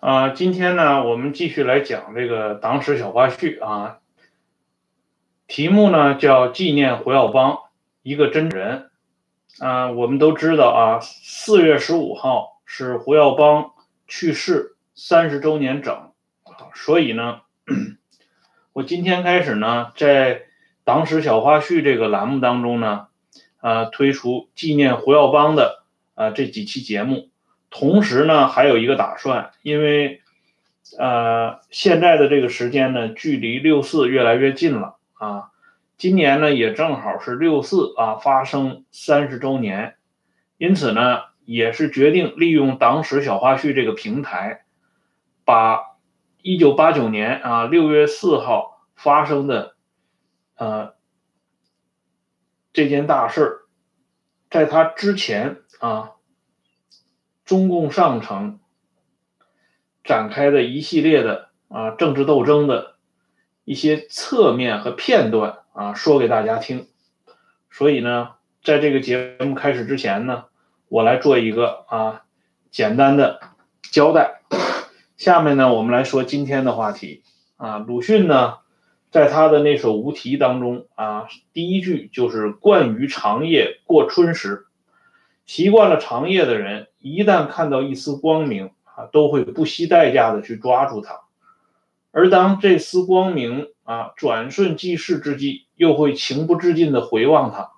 啊，今天呢，我们继续来讲这个党史小花絮啊，题目呢叫纪念胡耀邦一个真人。啊，我们都知道啊，四月十五号是胡耀邦去世三十周年整，所以呢，我今天开始呢，在党史小花絮这个栏目当中呢，啊，推出纪念胡耀邦的啊这几期节目。同时呢，还有一个打算，因为，呃，现在的这个时间呢，距离六四越来越近了啊。今年呢，也正好是六四啊发生三十周年，因此呢，也是决定利用党史小花絮这个平台，把一九八九年啊六月四号发生的，呃，这件大事儿，在他之前啊。中共上层展开的一系列的啊政治斗争的一些侧面和片段啊，说给大家听。所以呢，在这个节目开始之前呢，我来做一个啊简单的交代。下面呢，我们来说今天的话题啊。鲁迅呢，在他的那首《无题》当中啊，第一句就是“惯于长夜过春时”。习惯了长夜的人，一旦看到一丝光明啊，都会不惜代价的去抓住它；而当这丝光明啊转瞬即逝之际，又会情不自禁的回望它，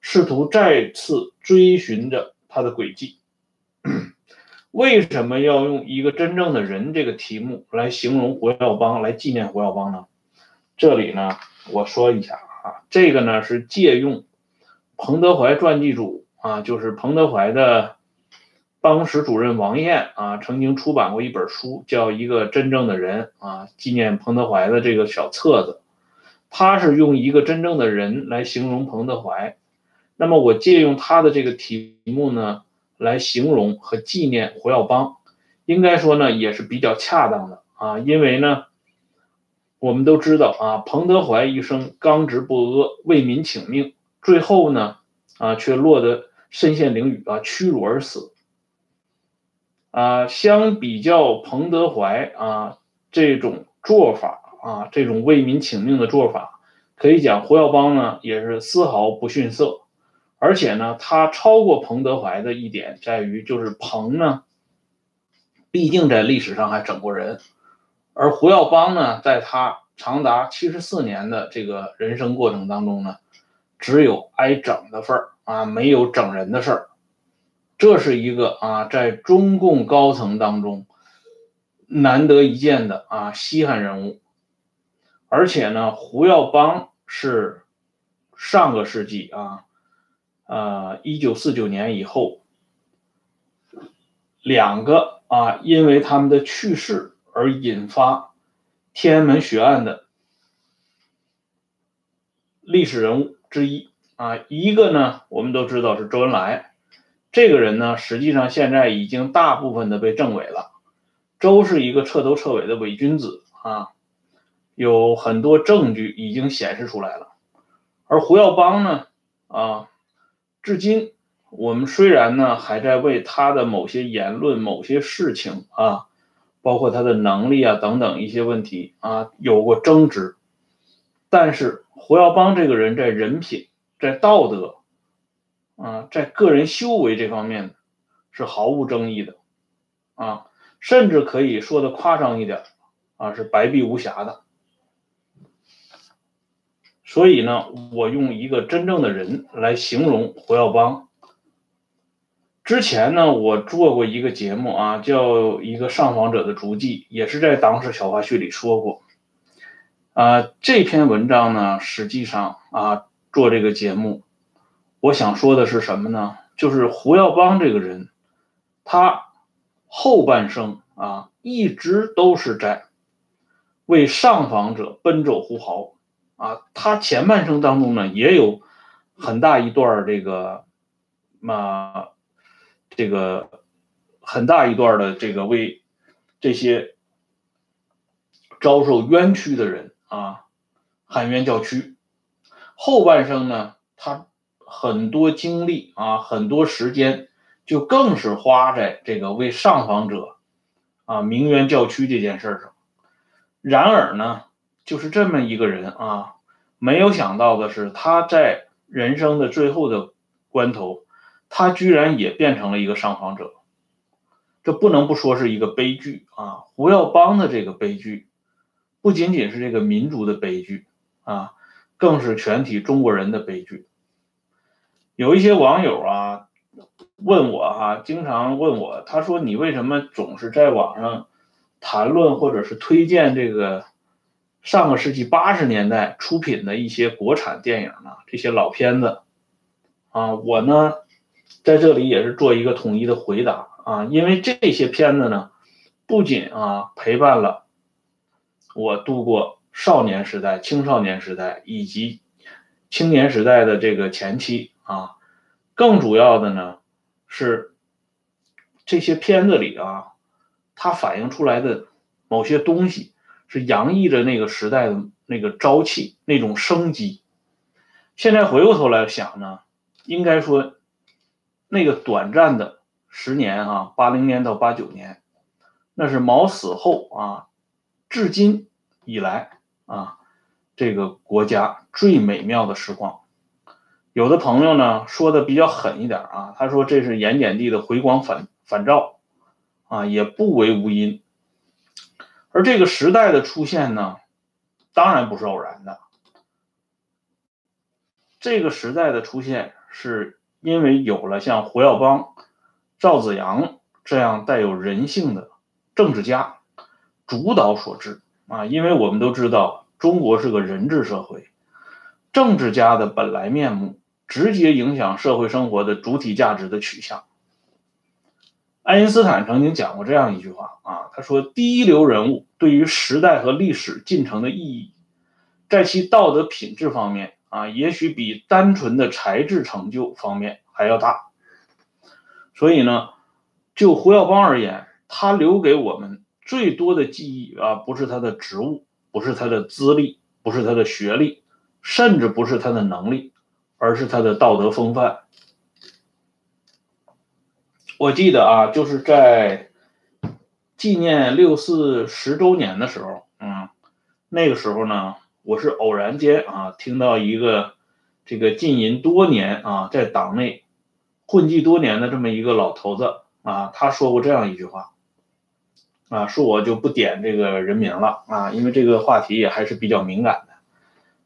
试图再次追寻着它的轨迹。为什么要用一个真正的人这个题目来形容胡耀邦，来纪念胡耀邦呢？这里呢，我说一下啊，这个呢是借用彭德怀传记组。啊，就是彭德怀的办公室主任王燕啊，曾经出版过一本书，叫《一个真正的人》啊，纪念彭德怀的这个小册子。他是用一个真正的人来形容彭德怀。那么我借用他的这个题目呢，来形容和纪念胡耀邦，应该说呢也是比较恰当的啊，因为呢，我们都知道啊，彭德怀一生刚直不阿，为民请命，最后呢啊却落得。身陷囹圄啊，屈辱而死啊！相比较彭德怀啊这种做法啊，这种为民请命的做法，可以讲胡耀邦呢也是丝毫不逊色。而且呢，他超过彭德怀的一点在于，就是彭呢，毕竟在历史上还整过人，而胡耀邦呢，在他长达七十四年的这个人生过程当中呢，只有挨整的份儿。啊，没有整人的事儿，这是一个啊，在中共高层当中难得一见的啊稀罕人物。而且呢，胡耀邦是上个世纪啊，呃，一九四九年以后，两个啊，因为他们的去世而引发天安门血案的历史人物之一。啊，一个呢，我们都知道是周恩来，这个人呢，实际上现在已经大部分的被证伪了。周是一个彻头彻尾的伪君子啊，有很多证据已经显示出来了。而胡耀邦呢，啊，至今我们虽然呢还在为他的某些言论、某些事情啊，包括他的能力啊等等一些问题啊有过争执，但是胡耀邦这个人在人品。在道德，啊，在个人修为这方面是毫无争议的，啊，甚至可以说的夸张一点，啊，是白璧无瑕的。所以呢，我用一个真正的人来形容胡耀邦。之前呢，我做过一个节目啊，叫一个上访者的足迹，也是在当时小花絮里说过。啊，这篇文章呢，实际上啊。做这个节目，我想说的是什么呢？就是胡耀邦这个人，他后半生啊，一直都是在为上访者奔走呼号啊。他前半生当中呢，也有很大一段这个，嘛，这个很大一段的这个为这些遭受冤屈的人啊喊冤叫屈。后半生呢，他很多精力啊，很多时间，就更是花在这个为上访者啊名媛叫屈这件事上。然而呢，就是这么一个人啊，没有想到的是，他在人生的最后的关头，他居然也变成了一个上访者。这不能不说是一个悲剧啊！胡耀邦的这个悲剧，不仅仅是这个民族的悲剧啊，更是全体中国人的悲剧。有一些网友啊问我哈，经常问我，他说你为什么总是在网上谈论或者是推荐这个上个世纪八十年代出品的一些国产电影呢？这些老片子啊，我呢在这里也是做一个统一的回答。啊，因为这些片子呢，不仅啊陪伴了我度过少年时代、青少年时代以及青年时代的这个前期啊，更主要的呢是这些片子里啊，它反映出来的某些东西是洋溢着那个时代的那个朝气、那种生机。现在回过头来想呢，应该说那个短暂的。十年啊，八零年到八九年，那是毛死后啊，至今以来啊，这个国家最美妙的时光。有的朋友呢说的比较狠一点啊，他说这是盐碱地的回光返返照啊，也不为无因。而这个时代的出现呢，当然不是偶然的。这个时代的出现是因为有了像胡耀邦。赵子阳这样带有人性的政治家主导所致啊，因为我们都知道中国是个人治社会，政治家的本来面目直接影响社会生活的主体价值的取向。爱因斯坦曾经讲过这样一句话啊，他说：“第一流人物对于时代和历史进程的意义，在其道德品质方面啊，也许比单纯的才智成就方面还要大。”所以呢，就胡耀邦而言，他留给我们最多的记忆啊，不是他的职务，不是他的资历，不是他的学历，甚至不是他的能力，而是他的道德风范。我记得啊，就是在纪念六四十周年的时候，嗯，那个时候呢，我是偶然间啊，听到一个这个浸淫多年啊，在党内。混迹多年的这么一个老头子啊，他说过这样一句话，啊，说我就不点这个人名了啊，因为这个话题也还是比较敏感的。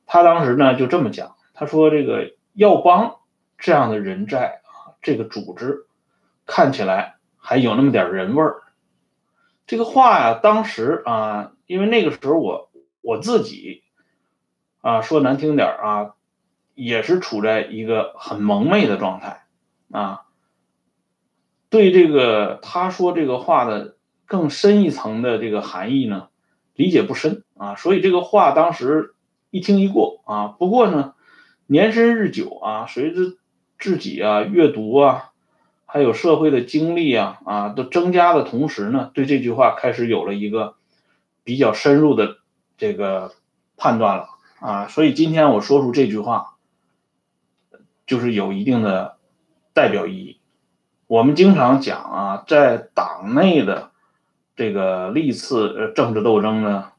他当时呢就这么讲，他说这个耀邦这样的人在啊，这个组织看起来还有那么点人味儿。这个话呀，当时啊，因为那个时候我我自己啊，说难听点啊，也是处在一个很蒙昧的状态。啊，对这个他说这个话的更深一层的这个含义呢，理解不深啊，所以这个话当时一听一过啊。不过呢，年深日久啊，随着自己啊阅读啊，还有社会的经历啊啊都增加的同时呢，对这句话开始有了一个比较深入的这个判断了啊。所以今天我说出这句话，就是有一定的。代表意义，我们经常讲啊，在党内的这个历次政治斗争呢，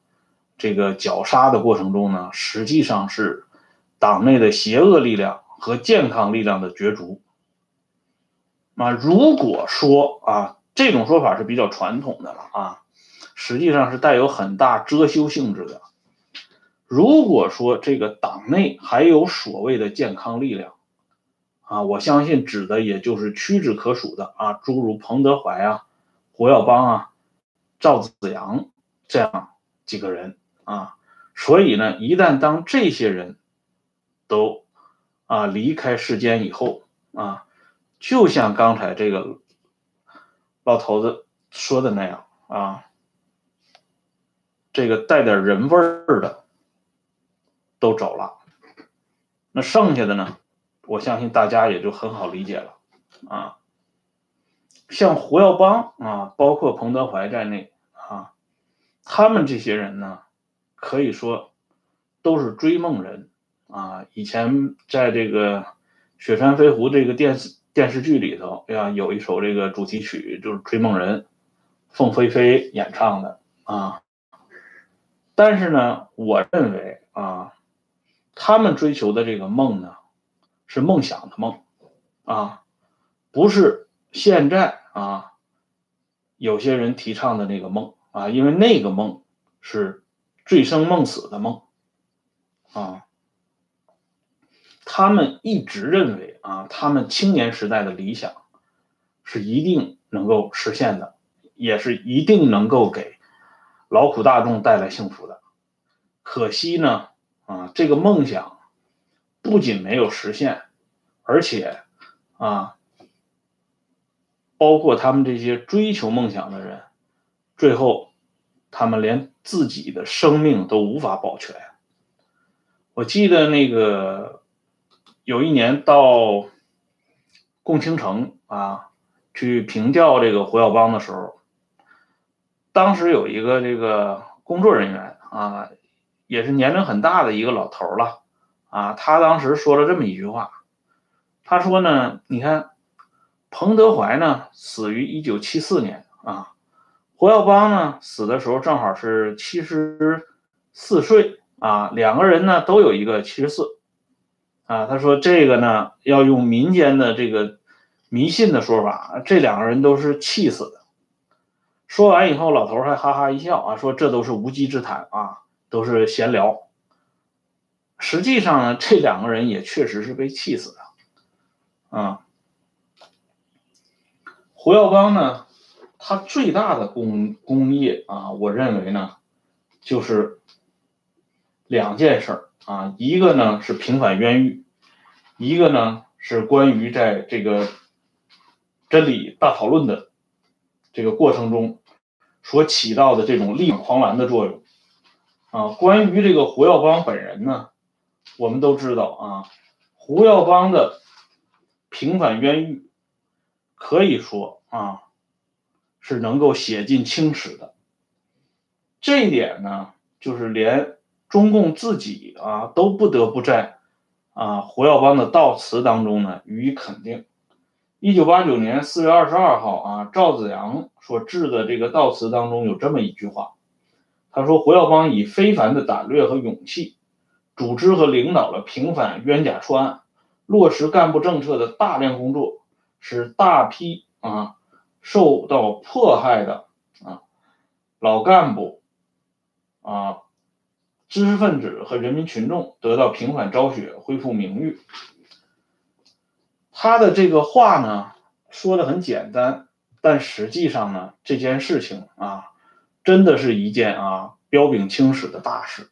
这个绞杀的过程中呢，实际上是党内的邪恶力量和健康力量的角逐。那如果说啊，这种说法是比较传统的了啊，实际上是带有很大遮羞性质的。如果说这个党内还有所谓的健康力量，啊，我相信指的也就是屈指可数的啊，诸如彭德怀啊、胡耀邦啊、赵子阳这样几个人啊。所以呢，一旦当这些人都啊离开世间以后啊，就像刚才这个老头子说的那样啊，这个带点人味儿的都走了，那剩下的呢？我相信大家也就很好理解了，啊，像胡耀邦啊，包括彭德怀在内啊，他们这些人呢，可以说都是追梦人啊。以前在这个《雪山飞狐》这个电视电视剧里头，哎呀，有一首这个主题曲就是《追梦人》，凤飞飞演唱的啊。但是呢，我认为啊，他们追求的这个梦呢，是梦想的梦啊，不是现在啊有些人提倡的那个梦啊，因为那个梦是醉生梦死的梦啊。他们一直认为啊，他们青年时代的理想是一定能够实现的，也是一定能够给劳苦大众带来幸福的。可惜呢，啊，这个梦想不仅没有实现，而且啊，包括他们这些追求梦想的人，最后他们连自己的生命都无法保全。我记得那个。有一年到共青城啊去凭吊这个胡耀邦的时候，当时有一个这个工作人员啊，也是年龄很大的一个老头了啊，他当时说了这么一句话，他说呢，你看彭德怀呢死于一九七四年啊，胡耀邦呢死的时候正好是七十四岁啊，两个人呢都有一个七十四。啊，他说这个呢，要用民间的这个迷信的说法，这两个人都是气死的。说完以后，老头还哈哈一笑啊，说这都是无稽之谈啊，都是闲聊。实际上呢，这两个人也确实是被气死的。啊，胡耀邦呢，他最大的功功业啊，我认为呢，就是两件事儿。啊，一个呢是平反冤狱，一个呢是关于在这个真理大讨论的这个过程中所起到的这种力挽狂澜的作用。啊，关于这个胡耀邦本人呢，我们都知道啊，胡耀邦的平反冤狱可以说啊是能够写进青史的。这一点呢，就是连。中共自己啊都不得不在啊胡耀邦的悼词当中呢予以肯定。一九八九年四月二十二号啊，赵子阳所致的这个悼词当中有这么一句话，他说：“胡耀邦以非凡的胆略和勇气，组织和领导了平反冤假错案、落实干部政策的大量工作，使大批啊受到迫害的啊老干部啊。”知识分子和人民群众得到平反昭雪，恢复名誉。他的这个话呢，说的很简单，但实际上呢，这件事情啊，真的是一件啊彪炳青史的大事。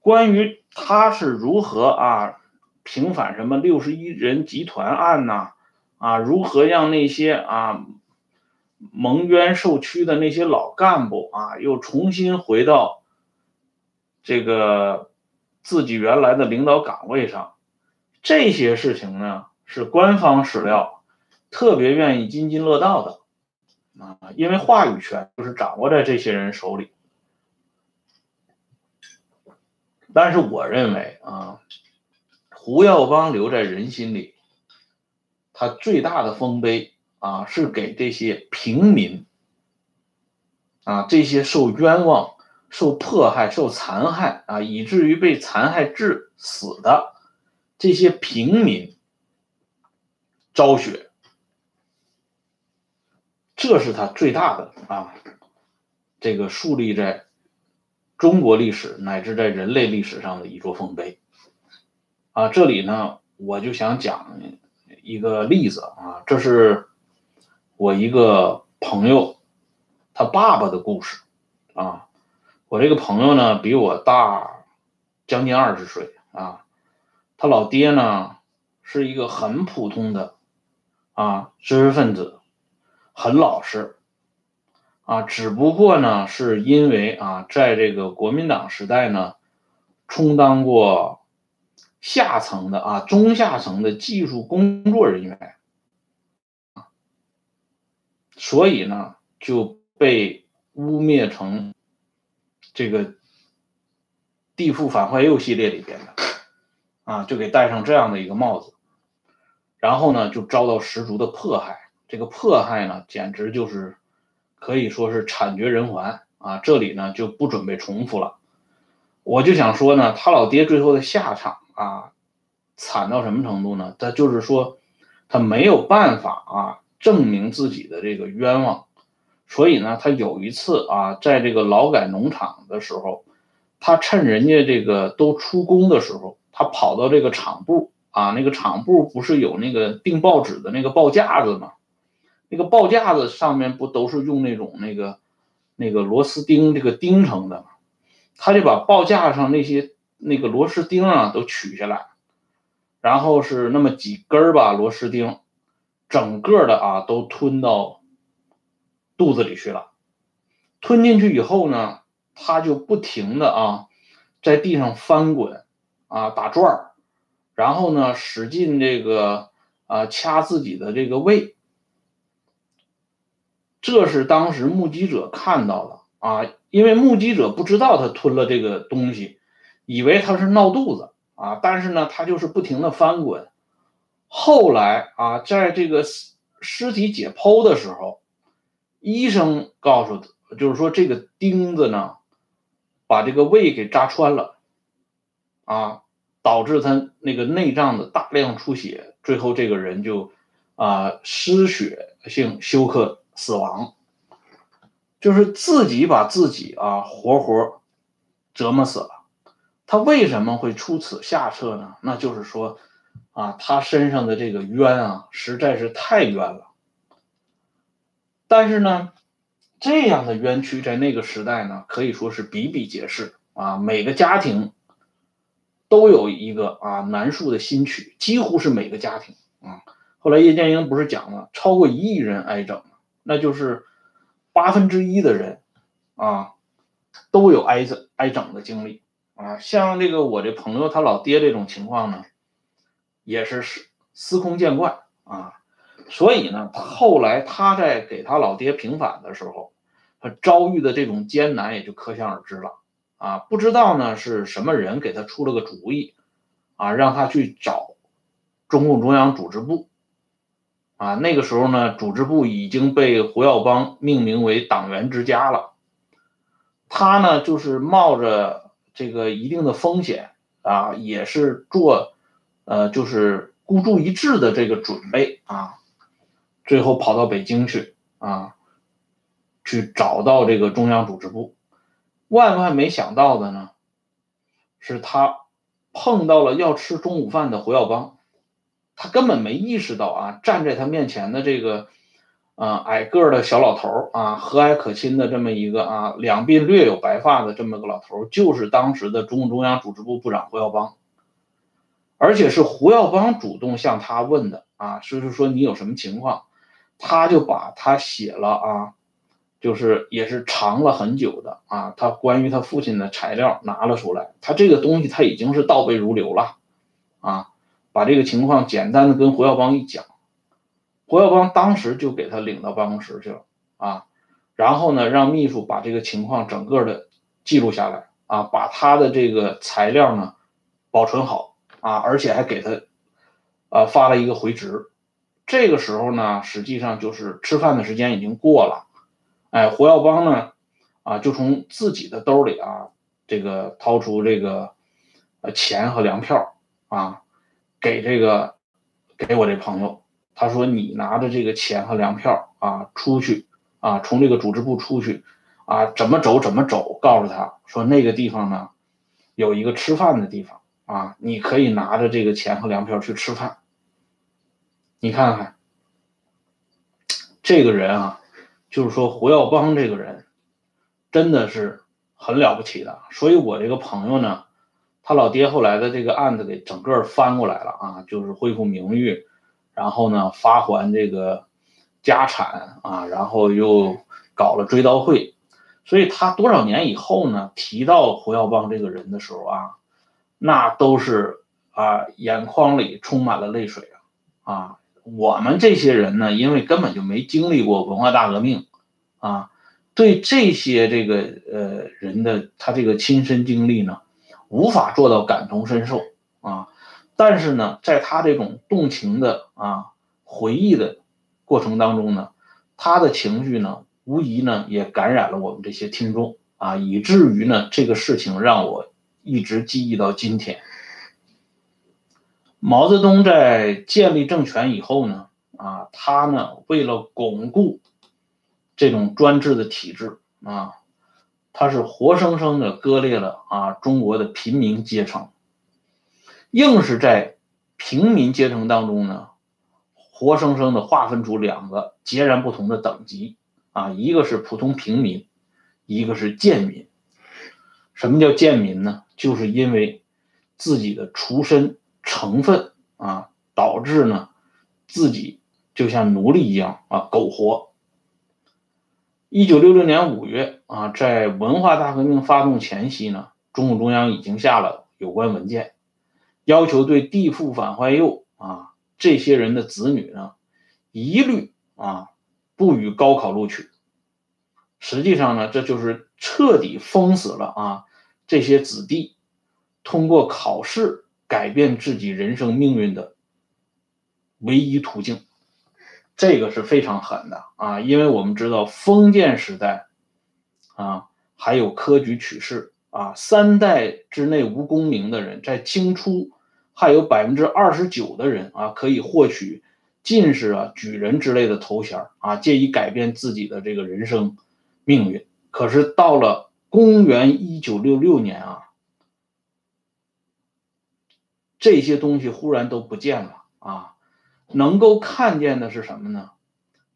关于他是如何啊平反什么六十一人集团案呐，啊，如何让那些啊蒙冤受屈的那些老干部啊，又重新回到。这个自己原来的领导岗位上，这些事情呢是官方史料特别愿意津津乐道的啊，因为话语权就是掌握在这些人手里。但是我认为啊，胡耀邦留在人心里，他最大的丰碑啊是给这些平民啊，这些受冤枉。受迫害、受残害啊，以至于被残害致死的这些平民，昭雪，这是他最大的啊，这个树立在中国历史乃至在人类历史上的一座丰碑啊。这里呢，我就想讲一个例子啊，这是我一个朋友他爸爸的故事啊。我这个朋友呢，比我大将近二十岁啊。他老爹呢，是一个很普通的啊知识分子，很老实啊。只不过呢，是因为啊，在这个国民党时代呢，充当过下层的啊中下层的技术工作人员，所以呢就被污蔑成。这个地富反坏右系列里边的啊，就给戴上这样的一个帽子，然后呢，就遭到十足的迫害。这个迫害呢，简直就是可以说是惨绝人寰啊！这里呢就不准备重复了。我就想说呢，他老爹最后的下场啊，惨到什么程度呢？他就是说，他没有办法啊证明自己的这个冤枉，所以呢，他有一次啊，在这个劳改农场的时候，他趁人家这个都出工的时候，他跑到这个厂部啊，那个厂部不是有那个订报纸的那个报架子吗？那个报架子上面不都是用那种那个那个螺丝钉这个钉成的吗？他就把报架上那些那个螺丝钉啊都取下来，然后是那么几根儿吧螺丝钉，整个的啊都吞到肚子里去了。吞进去以后呢，他就不停的啊在地上翻滚啊打转，然后呢使劲这个啊掐自己的这个胃。这是当时目击者看到的啊，因为目击者不知道他吞了这个东西，以为他是闹肚子啊，但是呢，他就是不停的翻滚。后来啊，在这个尸体解剖的时候，医生告诉他，就是说这个钉子呢，把这个胃给扎穿了，啊，导致他那个内脏的大量出血，最后这个人就啊失血性休克。死亡，就是自己把自己啊活活折磨死了。他为什么会出此下策呢？那就是说，啊，他身上的这个冤啊，实在是太冤了。但是呢，这样的冤屈在那个时代呢，可以说是比比皆是啊。每个家庭都有一个啊难述的心曲，几乎是每个家庭啊。后来叶剑英不是讲了，超过一亿人挨整。那就是八分之一的人啊，都有挨整挨整的经历啊。像这个我这朋友他老爹这种情况呢，也是司司空见惯啊。所以呢，后来他在给他老爹平反的时候，他遭遇的这种艰难也就可想而知了啊。不知道呢是什么人给他出了个主意啊，让他去找中共中央组织部。啊，那个时候呢，组织部已经被胡耀邦命名为党员之家了。他呢，就是冒着这个一定的风险啊，也是做呃，就是孤注一掷的这个准备啊。最后跑到北京去啊，去找到这个中央组织部。万万没想到的呢，是他碰到了要吃中午饭的胡耀邦。他根本没意识到啊，站在他面前的这个，啊矮个的小老头啊，和蔼可亲的这么一个啊，两鬓略有白发的这么个老头，就是当时的中共中央组织部部长胡耀邦，而且是胡耀邦主动向他问的啊，就是说你有什么情况，他就把他写了啊，就是也是藏了很久的啊，他关于他父亲的材料拿了出来，他这个东西他已经是倒背如流了，啊。把这个情况简单的跟胡耀邦一讲，胡耀邦当时就给他领到办公室去了啊，然后呢，让秘书把这个情况整个的记录下来啊，把他的这个材料呢保存好啊，而且还给他啊发了一个回执。这个时候呢，实际上就是吃饭的时间已经过了，哎，胡耀邦呢啊就从自己的兜里啊这个掏出这个呃钱和粮票啊。给这个，给我这朋友，他说你拿着这个钱和粮票啊，出去啊，从这个组织部出去啊，怎么走怎么走，告诉他说那个地方呢，有一个吃饭的地方啊，你可以拿着这个钱和粮票去吃饭。你看看，这个人啊，就是说胡耀邦这个人，真的是很了不起的。所以我这个朋友呢。他老爹后来的这个案子给整个翻过来了啊，就是恢复名誉，然后呢发还这个家产啊，然后又搞了追悼会，所以他多少年以后呢提到胡耀邦这个人的时候啊，那都是啊眼眶里充满了泪水啊啊！我们这些人呢，因为根本就没经历过文化大革命啊，对这些这个呃人的他这个亲身经历呢。无法做到感同身受啊，但是呢，在他这种动情的啊回忆的过程当中呢，他的情绪呢无疑呢也感染了我们这些听众啊，以至于呢这个事情让我一直记忆到今天。毛泽东在建立政权以后呢，啊，他呢为了巩固这种专制的体制啊，他是活生生的割裂了啊中国的平民阶层，硬是在平民阶层当中呢，活生生的划分出两个截然不同的等级啊，一个是普通平民，一个是贱民。什么叫贱民呢？就是因为自己的出身。成分啊，导致呢自己就像奴隶一样啊苟活。一九六六年五月啊，在文化大革命发动前夕呢，中共中央已经下了有关文件，要求对地富反坏右啊这些人的子女呢，一律啊不予高考录取。实际上呢，这就是彻底封死了啊这些子弟通过考试。改变自己人生命运的唯一途径，这个是非常狠的啊！因为我们知道封建时代啊，还有科举取士啊，三代之内无功名的人，在清初还有百分之二十九的人啊，可以获取进士啊、举人之类的头衔啊，借以改变自己的这个人生命运。可是到了公元一九六六年啊。这些东西忽然都不见了啊！能够看见的是什么呢？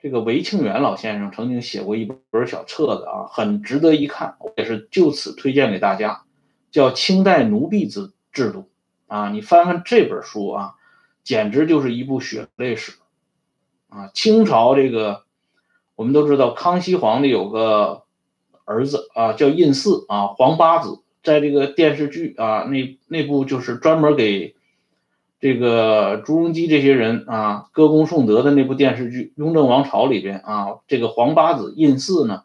这个韦庆元老先生曾经写过一本小册子啊，很值得一看，我也是就此推荐给大家，叫《清代奴婢制制度》啊。你翻翻这本书啊，简直就是一部血泪史啊！清朝这个我们都知道，康熙皇帝有个儿子啊，叫胤祀啊，皇八子。在这个电视剧啊，那那部就是专门给这个朱镕基这些人啊歌功颂德的那部电视剧《雍正王朝》里边啊，这个皇八子胤祀呢，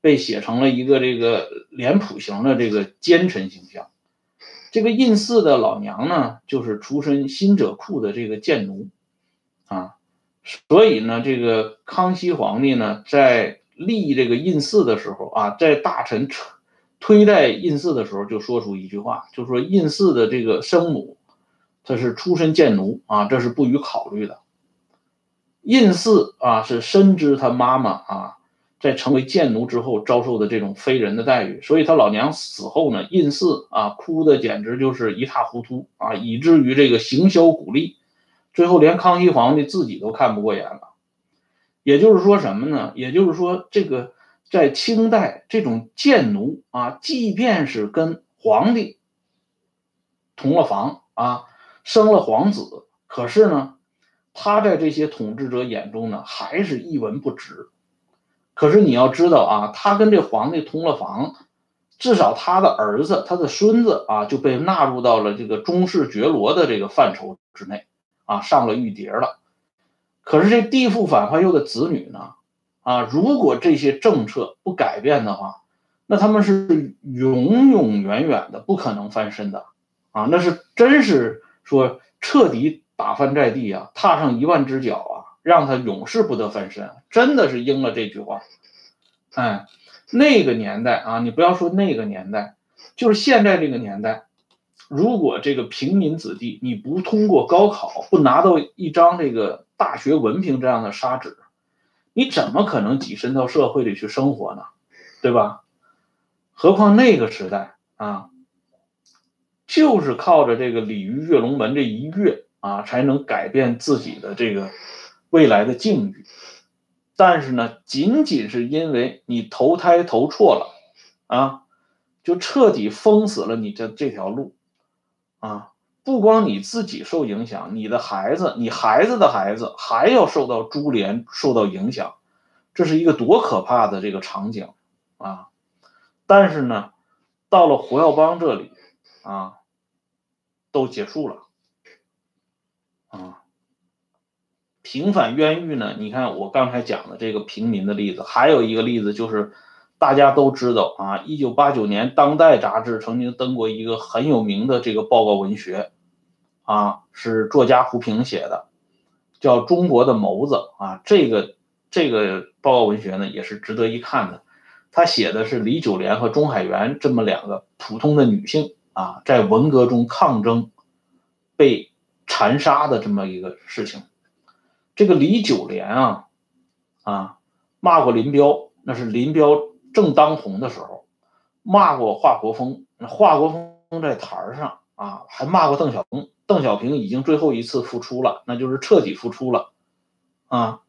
被写成了一个这个脸谱型的这个奸臣形象。这个胤祀的老娘呢，就是出身新者库的这个贱奴啊，所以呢，这个康熙皇帝呢，在立这个胤祀的时候啊，在大臣。推戴胤祀的时候，就说出一句话，就说胤祀的这个生母，她是出身贱奴啊，这是不予考虑的。胤祀啊，是深知他妈妈啊，在成为贱奴之后遭受的这种非人的待遇，所以他老娘死后呢，胤祀啊，哭的简直就是一塌糊涂啊，以至于这个行销鼓励，最后连康熙皇帝自己都看不过眼了。也就是说什么呢？也就是说这个。在清代，这种贱奴啊，即便是跟皇帝同了房啊，生了皇子，可是呢，他在这些统治者眼中呢，还是一文不值。可是你要知道啊，他跟这皇帝同了房，至少他的儿子、他的孙子啊，就被纳入到了这个中式爵罗的这个范畴之内啊，上了玉牒了。可是这地富反坏右的子女呢？啊，如果这些政策不改变的话，那他们是永永远远的不可能翻身的，啊，那是真是说彻底打翻在地啊，踏上一万只脚啊，让他永世不得翻身，真的是应了这句话。哎，那个年代啊，你不要说那个年代，就是现在这个年代，如果这个平民子弟你不通过高考，不拿到一张这个大学文凭这样的砂纸。你怎么可能跻身到社会里去生活呢？对吧？何况那个时代啊，就是靠着这个鲤鱼跃龙门这一跃啊，才能改变自己的这个未来的境遇。但是呢，仅仅是因为你投胎投错了啊，就彻底封死了你的这条路啊。不光你自己受影响，你的孩子、你孩子的孩子还要受到株连、受到影响，这是一个多可怕的这个场景啊！但是呢，到了胡耀邦这里啊，都结束了啊。平反冤狱呢？你看我刚才讲的这个平民的例子，还有一个例子就是。大家都知道啊，一九八九年，《当代》杂志曾经登过一个很有名的这个报告文学，啊，是作家胡平写的，叫《中国的眸子》啊。这个这个报告文学呢也是值得一看的。他写的是李九莲和钟海源这么两个普通的女性啊，在文革中抗争被残杀的这么一个事情。这个李九莲啊，啊骂过林彪，那是林彪正当红的时候；骂过华国锋，华国锋在台上啊，还骂过邓小平。邓小平已经最后一次复出了，那就是彻底复出了啊！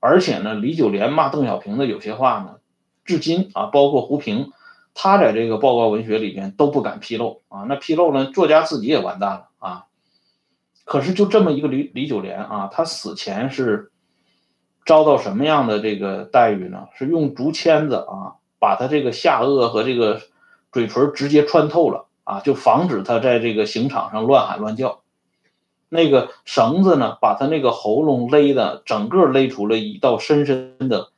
而且呢，李九莲骂邓小平的有些话呢。至今啊，包括胡平，他在这个报告文学里边都不敢披露啊。那披露呢，作家自己也完蛋了啊。可是就这么一个李李九莲啊，他死前是遭到什么样的这个待遇呢？是用竹签子啊，把他这个下颚和这个嘴唇直接穿透了啊，就防止他在这个刑场上乱喊乱叫。那个绳子呢，把他那个喉咙勒的整个勒出了一道深深的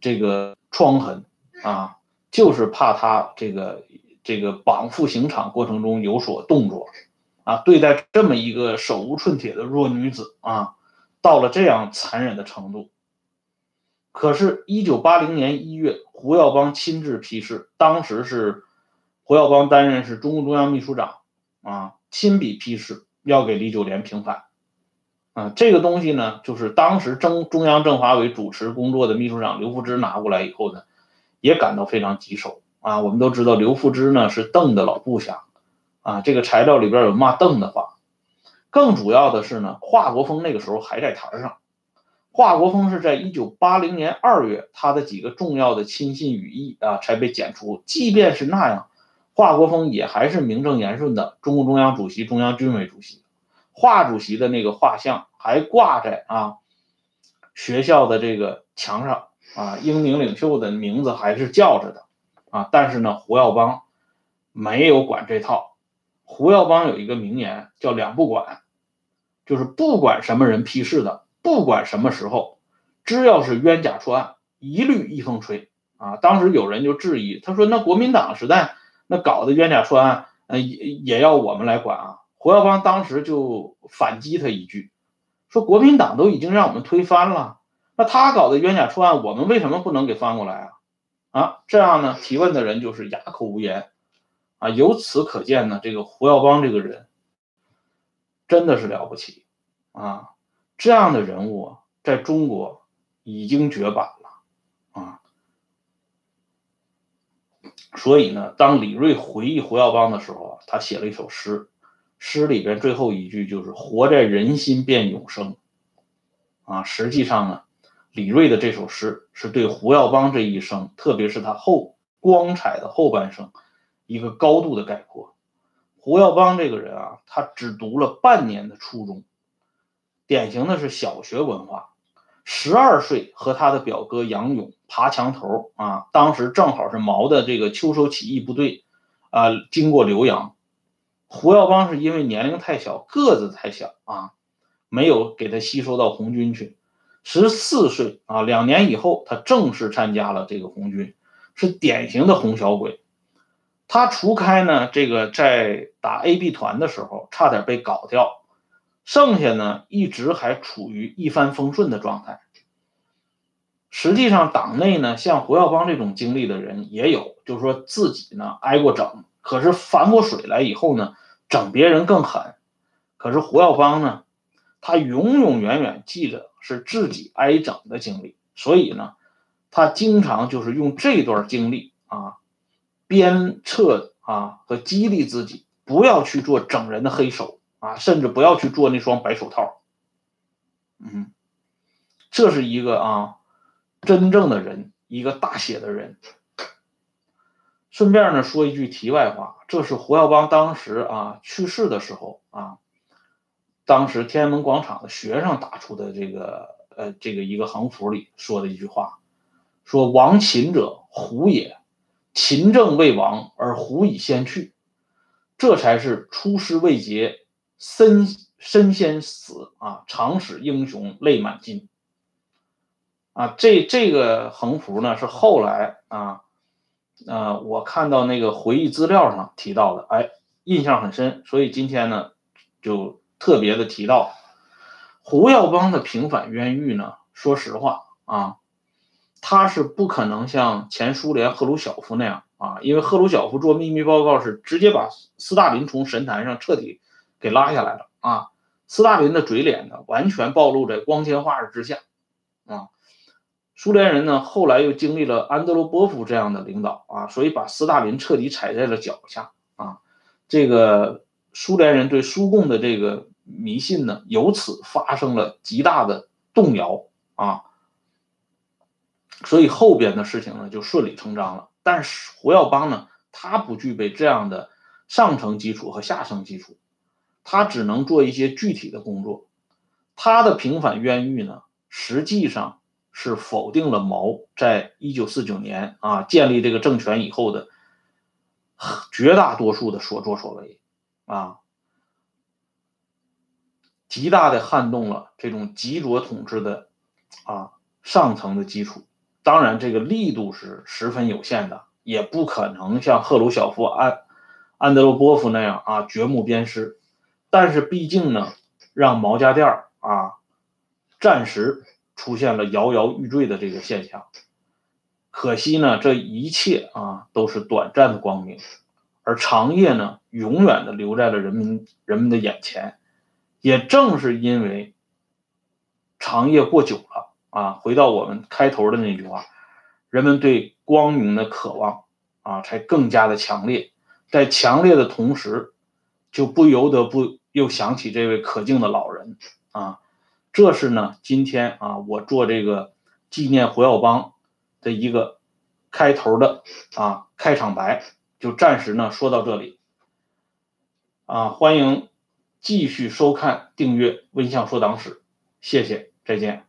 这个。疮痕啊，就是怕他这个这个绑赴刑场过程中有所动作啊，对待这么一个手无寸铁的弱女子啊，到了这样残忍的程度。可是，一九八零年一月，胡耀邦亲自批示，当时是胡耀邦担任是中共中央秘书长啊，亲笔批示要给李九莲平反。啊，这个东西呢，就是当时中中央政法委主持工作的秘书长刘福芝拿过来以后呢，也感到非常棘手啊。我们都知道刘福芝呢是邓的老部下，啊，这个材料里边有骂邓的话。更主要的是呢，华国锋那个时候还在台上。华国锋是在一九八零年二月，他的几个重要的亲信羽翼啊才被剪除。即便是那样，华国锋也还是名正言顺的中共中央主席、中央军委主席。华主席的那个画像还挂在啊学校的这个墙上啊，英明领袖的名字还是叫着的啊。但是呢，胡耀邦没有管这套。胡耀邦有一个名言叫“两不管”，就是不管什么人批示的，不管什么时候，只要是冤假错案，一律一风吹啊。当时有人就质疑，他说：“那国民党时代那搞的冤假错案，呃，也也要我们来管啊？”胡耀邦当时就反击他一句，说：“国民党都已经让我们推翻了，那他搞的冤假错案，我们为什么不能给翻过来啊？”啊，这样呢，提问的人就是哑口无言。啊，由此可见呢，这个胡耀邦这个人真的是了不起啊！这样的人物在中国已经绝版了啊。所以呢，当李锐回忆胡耀邦的时候啊，他写了一首诗。诗里边最后一句就是“活在人心便永生”，啊，实际上呢，李锐的这首诗是对胡耀邦这一生，特别是他后光彩的后半生，一个高度的概括。胡耀邦这个人啊，他只读了半年的初中，典型的是小学文化。十二岁和他的表哥杨勇爬墙头啊，当时正好是毛的这个秋收起义部队啊，经过浏阳。胡耀邦是因为年龄太小，个子太小啊，没有给他吸收到红军去。十四岁啊，两年以后，他正式参加了这个红军，是典型的红小鬼。他除开呢，这个在打 AB 团的时候差点被搞掉，剩下呢一直还处于一帆风顺的状态。实际上，党内呢像胡耀邦这种经历的人也有，就是说自己呢挨过整。可是反过水来以后呢，整别人更狠。可是胡耀邦呢，他永永远远记得是自己挨整的经历，所以呢，他经常就是用这段经历啊，鞭策啊和激励自己，不要去做整人的黑手啊，甚至不要去做那双白手套。嗯，这是一个啊，真正的人，一个大写的人。顺便呢说一句题外话，这是胡耀邦当时啊去世的时候啊，当时天安门广场的学生打出的这个呃这个一个横幅里说的一句话，说亡秦者胡也，秦政未亡而胡已先去，这才是出师未捷身身先死啊，常使英雄泪满襟啊，这这个横幅呢是后来啊。呃，我看到那个回忆资料上提到的，哎，印象很深，所以今天呢，就特别的提到胡耀邦的平反冤狱呢。说实话啊，他是不可能像前苏联赫鲁晓夫那样啊，因为赫鲁晓夫做秘密报告是直接把斯大林从神坛上彻底给拉下来了啊，斯大林的嘴脸呢完全暴露在光天化日之下啊。苏联人呢后来又经历了安德罗波夫这样的领导啊，所以把斯大林彻底踩在了脚下啊。这个苏联人对苏共的这个迷信呢，由此发生了极大的动摇啊。所以后边的事情呢就顺理成章了，但是胡耀邦呢，他不具备这样的上层基础和下层基础，他只能做一些具体的工作。他的平反冤狱呢，实际上是否定了毛在一九四九年啊建立这个政权以后的绝大多数的所作所为啊，极大的撼动了这种极左统治的啊上层的基础。当然，这个力度是十分有限的，也不可能像赫鲁晓夫、安安德罗波夫那样啊掘墓鞭尸。但是毕竟呢，让毛家店啊暂时出现了摇摇欲坠的这个现象。可惜呢，这一切啊都是短暂的光明，而长夜呢永远的留在了人民人们的眼前。也正是因为长夜过久了。啊，回到我们开头的那句话，人们对光明的渴望啊，才更加的强烈。在强烈的同时，就不由得不又想起这位可敬的老人啊。这是呢，今天啊，我做这个纪念胡耀邦的一个开头的啊开场白，就暂时呢说到这里。啊，欢迎继续收看、订阅《温相说党史》，谢谢，再见。